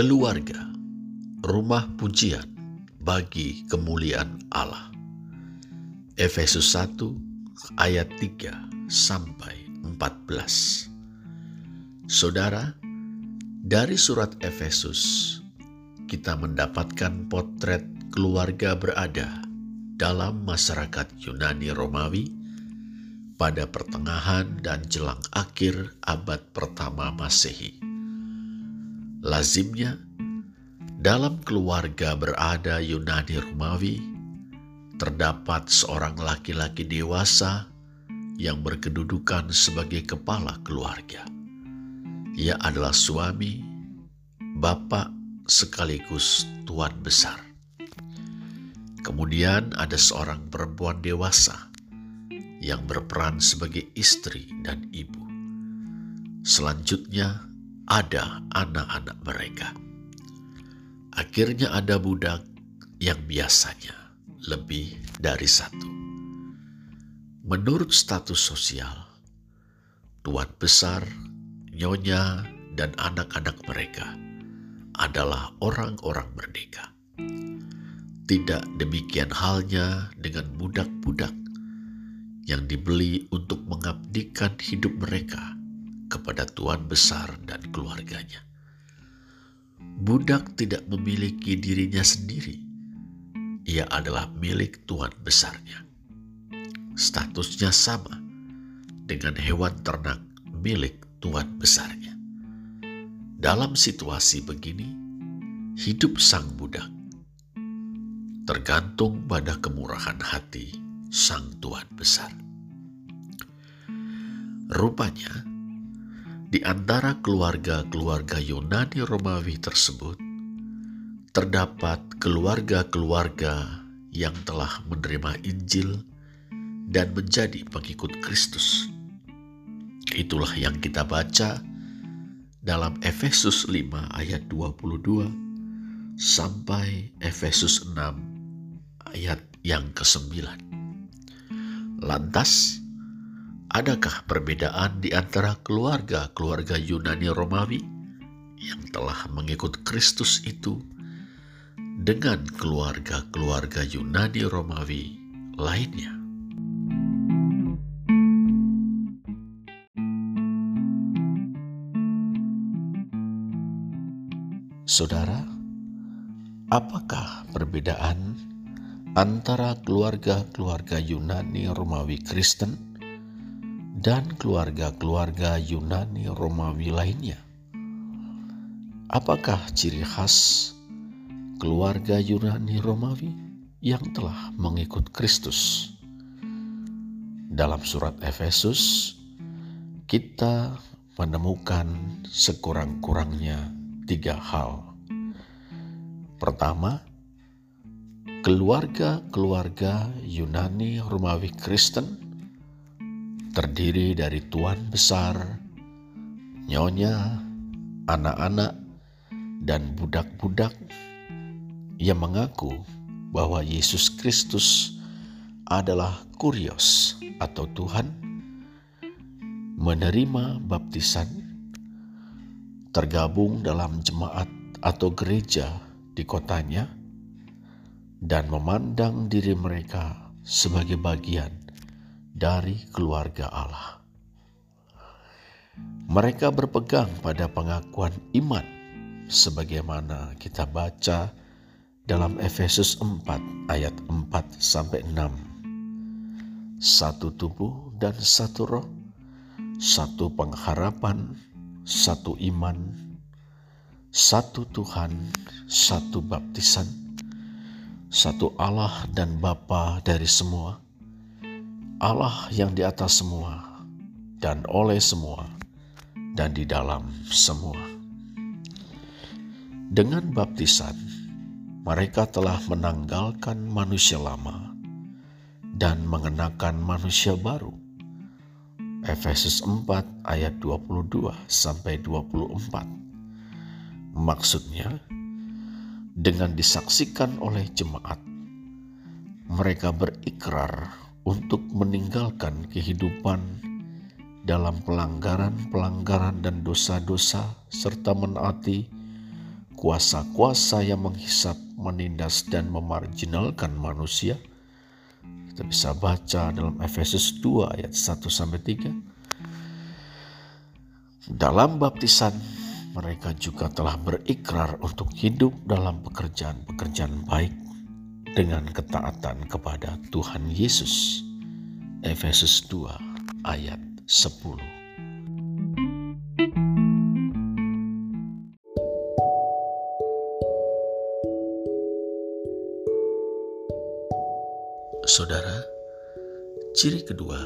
keluarga, rumah pujian bagi kemuliaan Allah. Efesus 1 ayat 3 sampai 14. Saudara, dari surat Efesus kita mendapatkan potret keluarga berada dalam masyarakat Yunani Romawi pada pertengahan dan jelang akhir abad pertama Masehi. Lazimnya, dalam keluarga berada Yunani Romawi, terdapat seorang laki-laki dewasa yang berkedudukan sebagai kepala keluarga. Ia adalah suami, bapak, sekaligus tuan besar. Kemudian ada seorang perempuan dewasa yang berperan sebagai istri dan ibu. Selanjutnya, ada anak-anak mereka. Akhirnya ada budak yang biasanya lebih dari satu. Menurut status sosial, tuan besar, nyonya, dan anak-anak mereka adalah orang-orang merdeka. Tidak demikian halnya dengan budak-budak yang dibeli untuk mengabdikan hidup mereka kepada tuan besar dan keluarganya. Budak tidak memiliki dirinya sendiri. Ia adalah milik tuan besarnya. Statusnya sama dengan hewan ternak milik tuan besarnya. Dalam situasi begini, hidup sang budak tergantung pada kemurahan hati sang tuan besar. Rupanya, di antara keluarga-keluarga Yunani Romawi tersebut, terdapat keluarga-keluarga yang telah menerima Injil dan menjadi pengikut Kristus. Itulah yang kita baca dalam Efesus 5 ayat 22 sampai Efesus 6 ayat yang ke-9. Lantas, Adakah perbedaan di antara keluarga-keluarga Yunani Romawi yang telah mengikut Kristus itu dengan keluarga-keluarga Yunani Romawi lainnya? Saudara, apakah perbedaan antara keluarga-keluarga Yunani Romawi Kristen dan keluarga-keluarga Yunani Romawi lainnya. Apakah ciri khas keluarga Yunani Romawi yang telah mengikut Kristus? Dalam surat Efesus, kita menemukan sekurang-kurangnya tiga hal. Pertama, keluarga-keluarga Yunani Romawi Kristen terdiri dari tuan besar, nyonya, anak-anak, dan budak-budak. Yang mengaku bahwa Yesus Kristus adalah kurios atau Tuhan, menerima baptisan, tergabung dalam jemaat atau gereja di kotanya, dan memandang diri mereka sebagai bagian dari keluarga Allah. Mereka berpegang pada pengakuan iman sebagaimana kita baca dalam Efesus 4 ayat 4 sampai 6. Satu tubuh dan satu roh, satu pengharapan, satu iman, satu Tuhan, satu baptisan, satu Allah dan Bapa dari semua, Allah yang di atas semua dan oleh semua dan di dalam semua. Dengan baptisan, mereka telah menanggalkan manusia lama dan mengenakan manusia baru. Efesus 4 ayat 22 sampai 24. Maksudnya, dengan disaksikan oleh jemaat, mereka berikrar untuk meninggalkan kehidupan dalam pelanggaran-pelanggaran dan dosa-dosa serta menaati kuasa-kuasa yang menghisap, menindas, dan memarginalkan manusia. Kita bisa baca dalam Efesus 2 ayat 1 sampai 3. Dalam baptisan, mereka juga telah berikrar untuk hidup dalam pekerjaan-pekerjaan baik dengan ketaatan kepada Tuhan Yesus. Efesus 2 ayat 10. Saudara, ciri kedua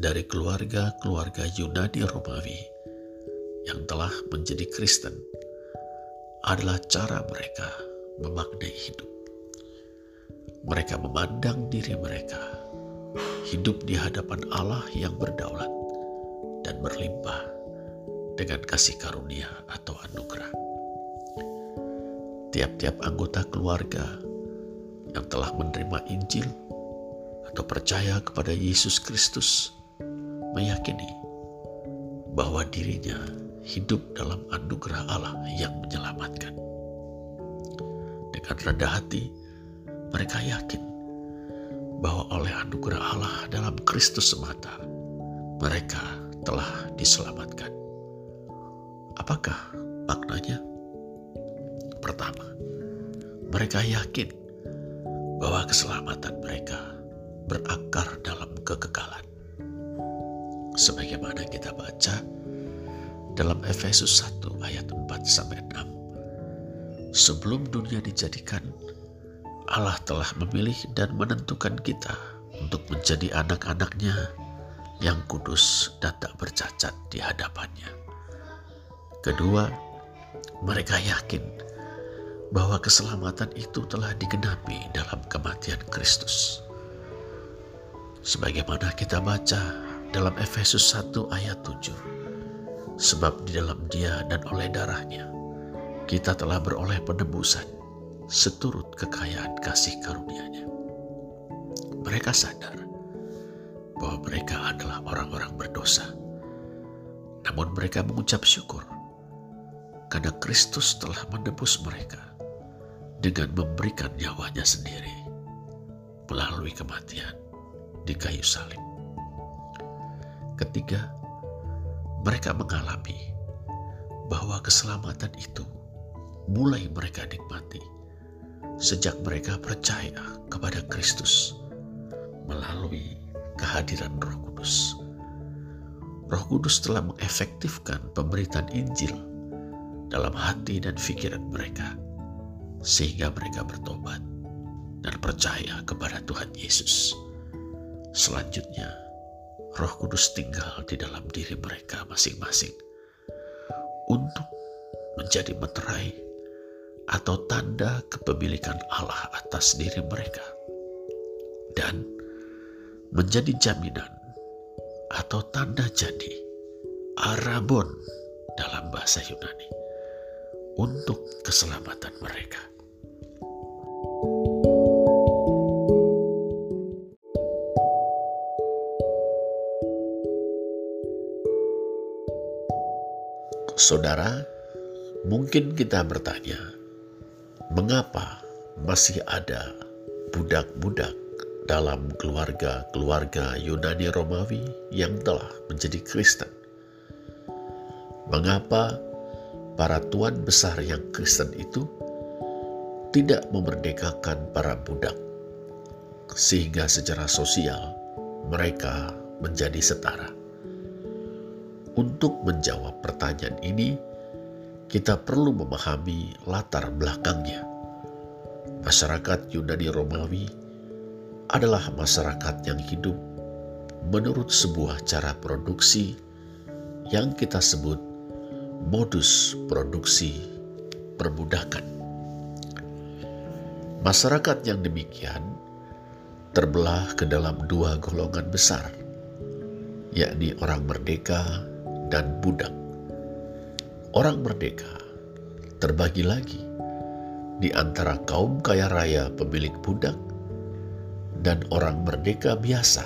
dari keluarga-keluarga Yunani Romawi yang telah menjadi Kristen adalah cara mereka memaknai hidup. Mereka memandang diri mereka hidup di hadapan Allah yang berdaulat dan berlimpah dengan kasih karunia atau anugerah. Tiap-tiap anggota keluarga yang telah menerima Injil atau percaya kepada Yesus Kristus meyakini bahwa dirinya hidup dalam anugerah Allah yang menyelamatkan. Dengan rendah hati, mereka yakin bahwa oleh anugerah Allah dalam Kristus semata, mereka telah diselamatkan. Apakah maknanya? Pertama, mereka yakin bahwa keselamatan mereka berakar dalam kekekalan. Sebagaimana kita baca dalam Efesus 1 ayat 4 sampai 6. Sebelum dunia dijadikan, Allah telah memilih dan menentukan kita untuk menjadi anak-anaknya yang kudus dan tak bercacat di hadapannya. Kedua, mereka yakin bahwa keselamatan itu telah digenapi dalam kematian Kristus sebagaimana kita baca dalam Efesus 1 ayat 7. Sebab di dalam dia dan oleh darahnya, kita telah beroleh penebusan seturut kekayaan kasih karunia-Nya. Mereka sadar bahwa mereka adalah orang-orang berdosa. Namun mereka mengucap syukur karena Kristus telah menebus mereka dengan memberikan nyawanya sendiri melalui kematian di kayu salib. Ketiga, mereka mengalami bahwa keselamatan itu mulai mereka nikmati sejak mereka percaya kepada Kristus melalui kehadiran Roh Kudus. Roh Kudus telah mengefektifkan pemberitaan Injil dalam hati dan pikiran mereka, sehingga mereka bertobat dan percaya kepada Tuhan Yesus. Selanjutnya, Roh Kudus tinggal di dalam diri mereka masing-masing untuk menjadi meterai atau tanda kepemilikan Allah atas diri mereka dan menjadi jaminan atau tanda jadi arabon dalam bahasa Yunani untuk keselamatan mereka. Saudara, mungkin kita bertanya, mengapa masih ada budak-budak dalam keluarga-keluarga Yunani Romawi yang telah menjadi Kristen? Mengapa para tuan besar yang Kristen itu tidak memerdekakan para budak, sehingga secara sosial mereka menjadi setara? Untuk menjawab pertanyaan ini, kita perlu memahami latar belakangnya. Masyarakat Yunani Romawi adalah masyarakat yang hidup menurut sebuah cara produksi yang kita sebut modus produksi perbudakan. Masyarakat yang demikian terbelah ke dalam dua golongan besar, yakni orang merdeka dan budak. Orang merdeka terbagi lagi di antara kaum kaya raya pemilik budak dan orang merdeka biasa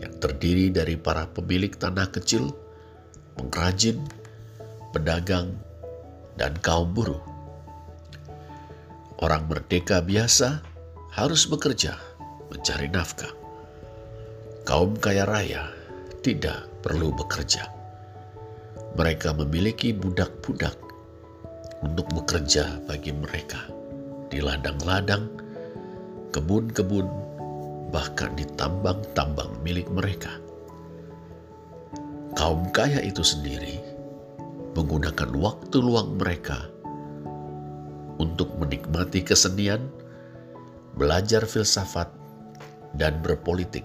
yang terdiri dari para pemilik tanah kecil, pengrajin, pedagang, dan kaum buruh Orang merdeka biasa harus bekerja mencari nafkah. Kaum kaya raya tidak perlu bekerja. Mereka memiliki budak-budak untuk bekerja bagi mereka di ladang-ladang, kebun-kebun, bahkan di tambang-tambang milik mereka. Kaum kaya itu sendiri menggunakan waktu luang mereka untuk menikmati kesenian, belajar filsafat, dan berpolitik.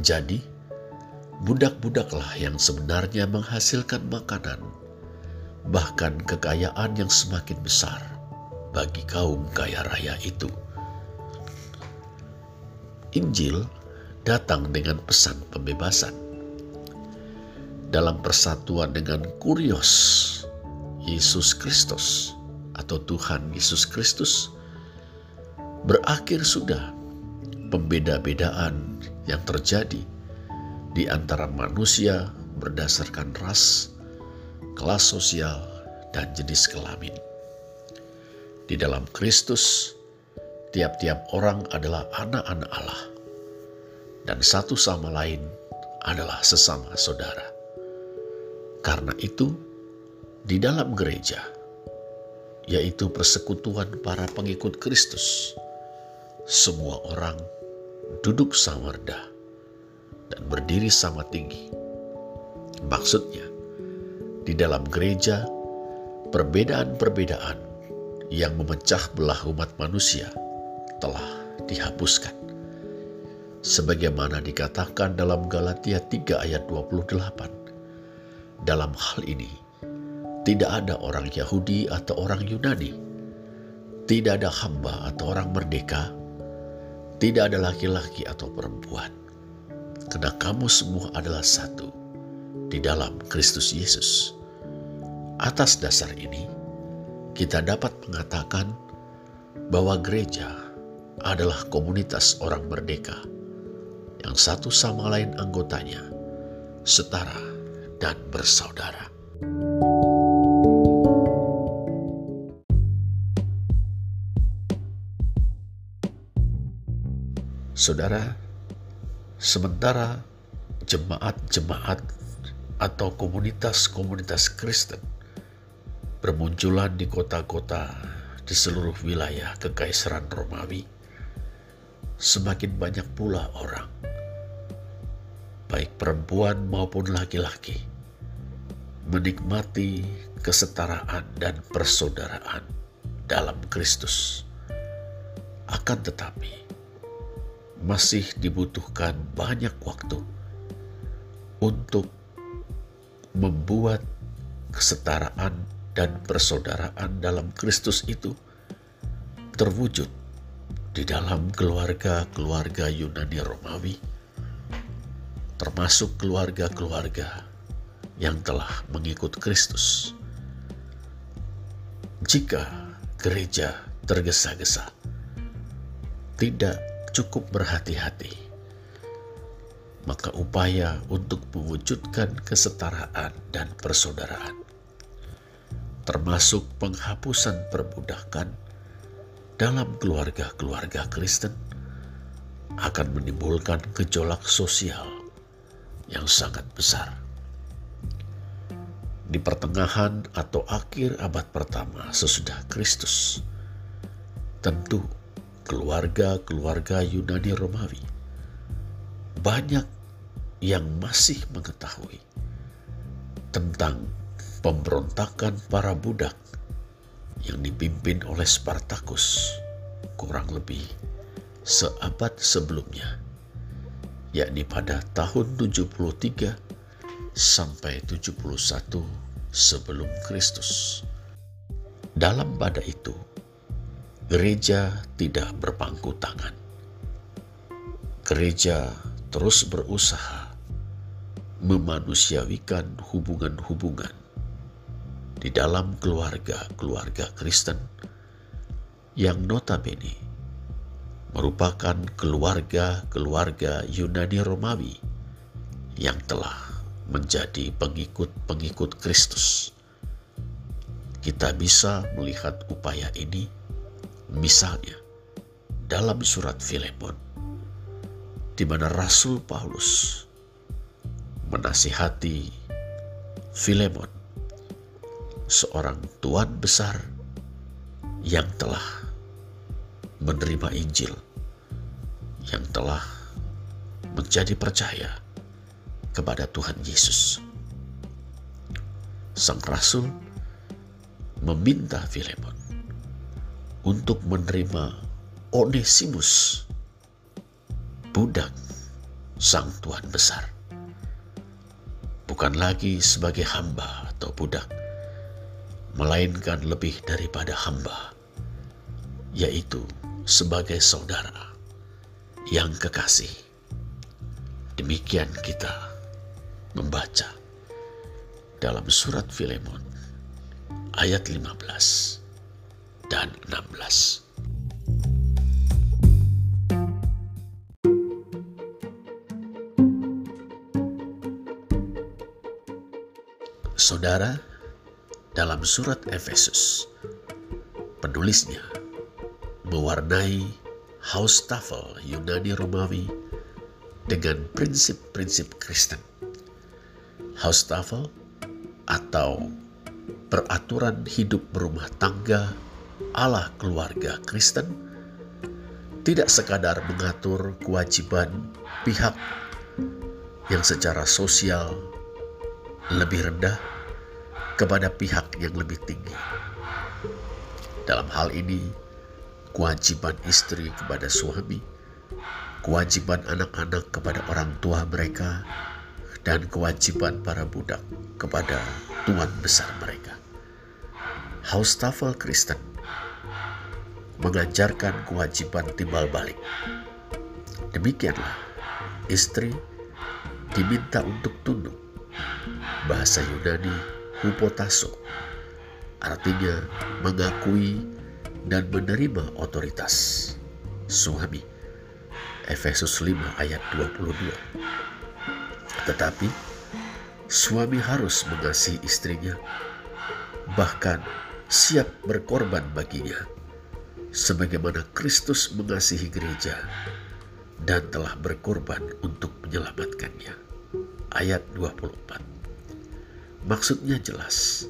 Jadi, budak-budaklah yang sebenarnya menghasilkan makanan, bahkan kekayaan yang semakin besar bagi kaum kaya raya itu. Injil datang dengan pesan pembebasan. Dalam persatuan dengan kurios Yesus Kristus atau Tuhan Yesus Kristus, berakhir sudah pembeda-bedaan yang terjadi di antara manusia berdasarkan ras, kelas sosial, dan jenis kelamin. Di dalam Kristus, tiap-tiap orang adalah anak-anak Allah, dan satu sama lain adalah sesama saudara. Karena itu, di dalam gereja, yaitu persekutuan para pengikut Kristus. Semua orang duduk sama rendah dan berdiri sama tinggi. Maksudnya, di dalam gereja, perbedaan-perbedaan yang memecah belah umat manusia telah dihapuskan. Sebagaimana dikatakan dalam Galatia 3 ayat 28. Dalam hal ini, tidak ada orang Yahudi atau orang Yunani. Tidak ada hamba atau orang merdeka. Tidak ada laki-laki atau perempuan. Karena kamu semua adalah satu di dalam Kristus Yesus. Atas dasar ini, kita dapat mengatakan bahwa gereja adalah komunitas orang merdeka yang satu sama lain anggotanya setara dan bersaudara. Saudara, sementara jemaat-jemaat atau komunitas-komunitas Kristen bermunculan di kota-kota di seluruh wilayah Kekaisaran Romawi, semakin banyak pula orang, baik perempuan maupun laki-laki, menikmati kesetaraan dan persaudaraan dalam Kristus. Akan tetapi, masih dibutuhkan banyak waktu untuk membuat kesetaraan dan persaudaraan dalam Kristus itu terwujud di dalam keluarga-keluarga Yunani Romawi, termasuk keluarga-keluarga yang telah mengikut Kristus. Jika gereja tergesa-gesa, tidak cukup berhati-hati, maka upaya untuk mewujudkan kesetaraan dan persaudaraan, termasuk penghapusan perbudakan dalam keluarga-keluarga Kristen, akan menimbulkan gejolak sosial yang sangat besar. Di pertengahan atau akhir abad pertama sesudah Kristus, tentu keluarga-keluarga Yunani Romawi. Banyak yang masih mengetahui tentang pemberontakan para budak yang dipimpin oleh Spartacus kurang lebih seabad sebelumnya, yakni pada tahun 73 sampai 71 sebelum Kristus. Dalam pada itu, Gereja tidak berpangku tangan. Gereja terus berusaha memanusiawikan hubungan-hubungan di dalam keluarga-keluarga Kristen yang notabene merupakan keluarga-keluarga Yunani Romawi yang telah menjadi pengikut-pengikut Kristus. Kita bisa melihat upaya ini misalnya dalam surat Filemon di mana Rasul Paulus menasihati Filemon, seorang tuan besar yang telah menerima Injil, yang telah menjadi percaya kepada Tuhan Yesus. Sang Rasul meminta Filemon untuk menerima Onesimus budak sang Tuhan besar. Bukan lagi sebagai hamba atau budak, melainkan lebih daripada hamba, yaitu sebagai saudara yang kekasih. Demikian kita membaca dalam surat Filemon ayat 15 dan 16. Saudara, dalam surat Efesus, penulisnya mewarnai Haustafel Yunani Romawi dengan prinsip-prinsip Kristen. Haustafel atau peraturan hidup berumah tangga ala keluarga Kristen tidak sekadar mengatur kewajiban pihak yang secara sosial lebih rendah kepada pihak yang lebih tinggi. Dalam hal ini, kewajiban istri kepada suami, kewajiban anak-anak kepada orang tua mereka, dan kewajiban para budak kepada tuan besar mereka. Haustafel Kristen mengajarkan kewajiban timbal balik. Demikianlah, istri diminta untuk tunduk. Bahasa Yunani hupotaso, artinya mengakui dan menerima otoritas suami. Efesus 5 ayat 22. Tetapi suami harus mengasihi istrinya, bahkan siap berkorban baginya, sebagaimana Kristus mengasihi gereja dan telah berkorban untuk menyelamatkannya. Ayat 24. Maksudnya jelas,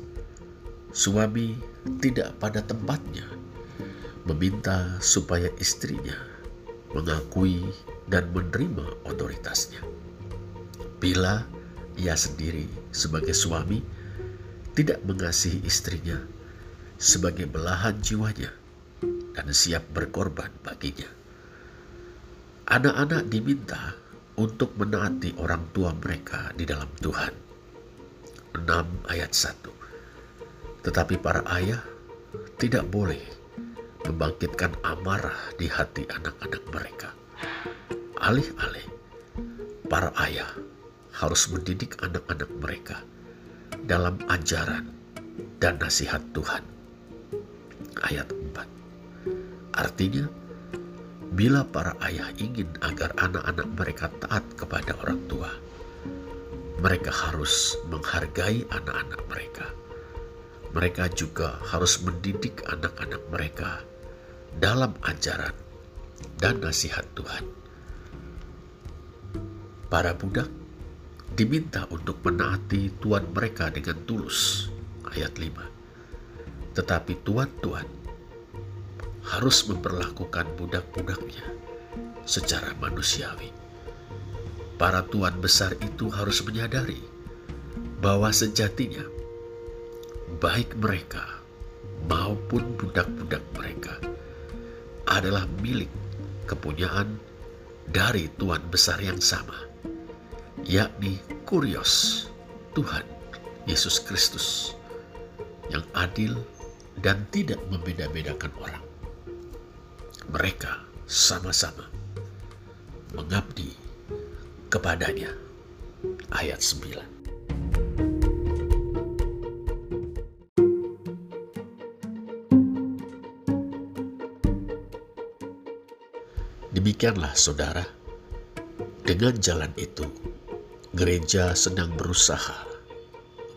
suami tidak pada tempatnya meminta supaya istrinya mengakui dan menerima otoritasnya. Bila ia sendiri sebagai suami tidak mengasihi istrinya sebagai belahan jiwanya dan siap berkorban baginya. Anak-anak diminta untuk menaati orang tua mereka di dalam Tuhan 6 ayat 1. Tetapi para ayah tidak boleh membangkitkan amarah di hati anak-anak mereka. Alih-alih, para ayah harus mendidik anak-anak mereka dalam ajaran dan nasihat Tuhan. Ayat 4. Artinya, bila para ayah ingin agar anak-anak mereka taat kepada orang tua, mereka harus menghargai anak-anak mereka. Mereka juga harus mendidik anak-anak mereka dalam ajaran dan nasihat Tuhan. Para budak diminta untuk menaati tuan mereka dengan tulus. Ayat 5. Tetapi tuan-tuan harus memperlakukan budak-budaknya secara manusiawi para tuan besar itu harus menyadari bahwa sejatinya baik mereka maupun budak-budak mereka adalah milik kepunyaan dari Tuhan besar yang sama, yakni Kurios, Tuhan Yesus Kristus, yang adil dan tidak membeda-bedakan orang. Mereka sama-sama mengabdi kepadanya. Ayat 9. Demikianlah saudara, dengan jalan itu gereja sedang berusaha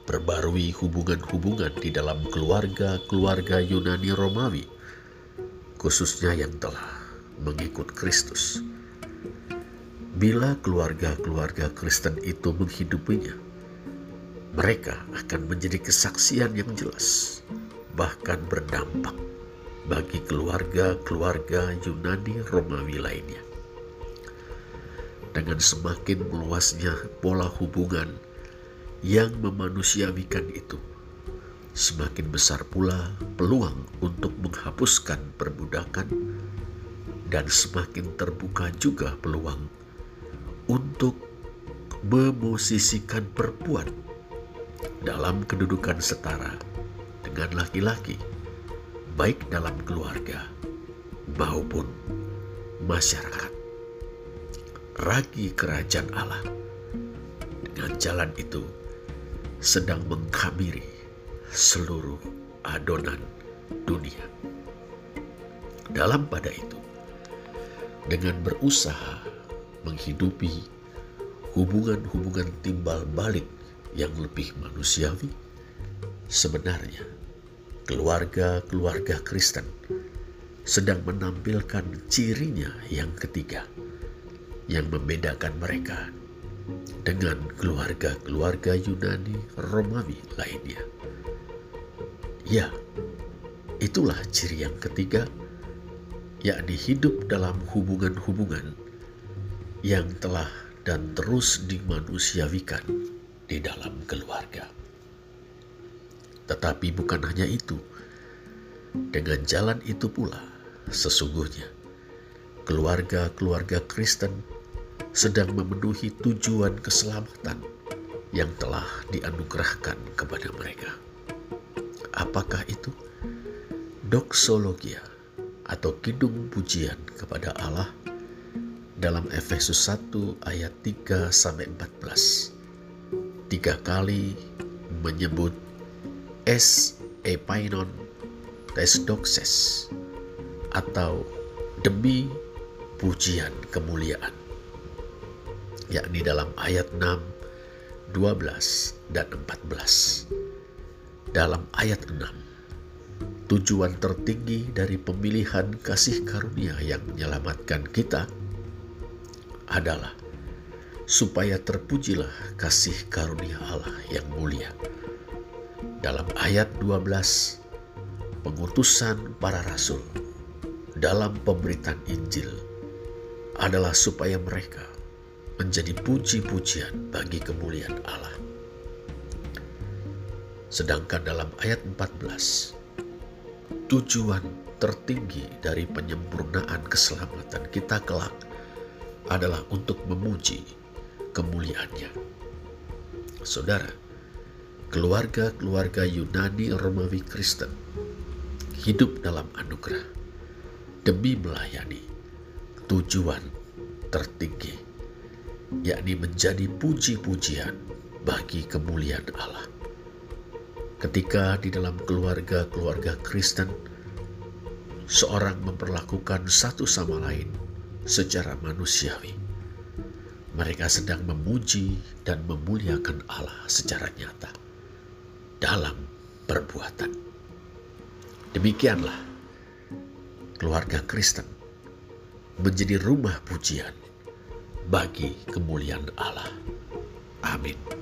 memperbarui hubungan-hubungan di dalam keluarga-keluarga Yunani Romawi, khususnya yang telah mengikut Kristus. Bila keluarga-keluarga Kristen itu menghidupinya, mereka akan menjadi kesaksian yang jelas, bahkan berdampak bagi keluarga-keluarga Yunani Romawi lainnya. Dengan semakin meluasnya pola hubungan yang memanusiawikan itu, semakin besar pula peluang untuk menghapuskan perbudakan dan semakin terbuka juga peluang untuk memosisikan perempuan dalam kedudukan setara dengan laki-laki, baik dalam keluarga maupun masyarakat. Ragi kerajaan Allah dengan jalan itu sedang mengkamiri seluruh adonan dunia. Dalam pada itu, dengan berusaha menghidupi hubungan-hubungan timbal balik yang lebih manusiawi, sebenarnya keluarga-keluarga Kristen sedang menampilkan cirinya yang ketiga yang membedakan mereka dengan keluarga-keluarga Yunani Romawi lainnya. Ya, itulah ciri yang ketiga, yakni hidup dalam hubungan-hubungan yang telah dan terus dimanusiawikan di dalam keluarga. Tetapi bukan hanya itu, dengan jalan itu pula sesungguhnya keluarga-keluarga Kristen sedang memenuhi tujuan keselamatan yang telah dianugerahkan kepada mereka. Apakah itu? Doksologia atau kidung pujian kepada Allah dalam Efesus 1 ayat 3 sampai 14 tiga kali menyebut es epainon tesdoxes atau demi pujian kemuliaan yakni dalam ayat 6, 12, dan 14. Dalam ayat 6, tujuan tertinggi dari pemilihan kasih karunia yang menyelamatkan kita adalah supaya terpujilah kasih karunia Allah yang mulia. Dalam ayat 12, pengutusan para rasul dalam pemberitaan Injil adalah supaya mereka menjadi puji-pujian bagi kemuliaan Allah. Sedangkan dalam ayat 14, tujuan tertinggi dari penyempurnaan keselamatan kita kelak adalah untuk memuji kemuliaannya. Saudara, keluarga-keluarga Yunani Romawi Kristen hidup dalam anugerah demi melayani tujuan tertinggi, yakni menjadi puji-pujian bagi kemuliaan Allah. Ketika di dalam keluarga-keluarga Kristen, seorang memperlakukan satu sama lain secara manusiawi mereka sedang memuji dan memuliakan Allah secara nyata dalam perbuatan. Demikianlah keluarga Kristen menjadi rumah pujian bagi kemuliaan Allah. Amin.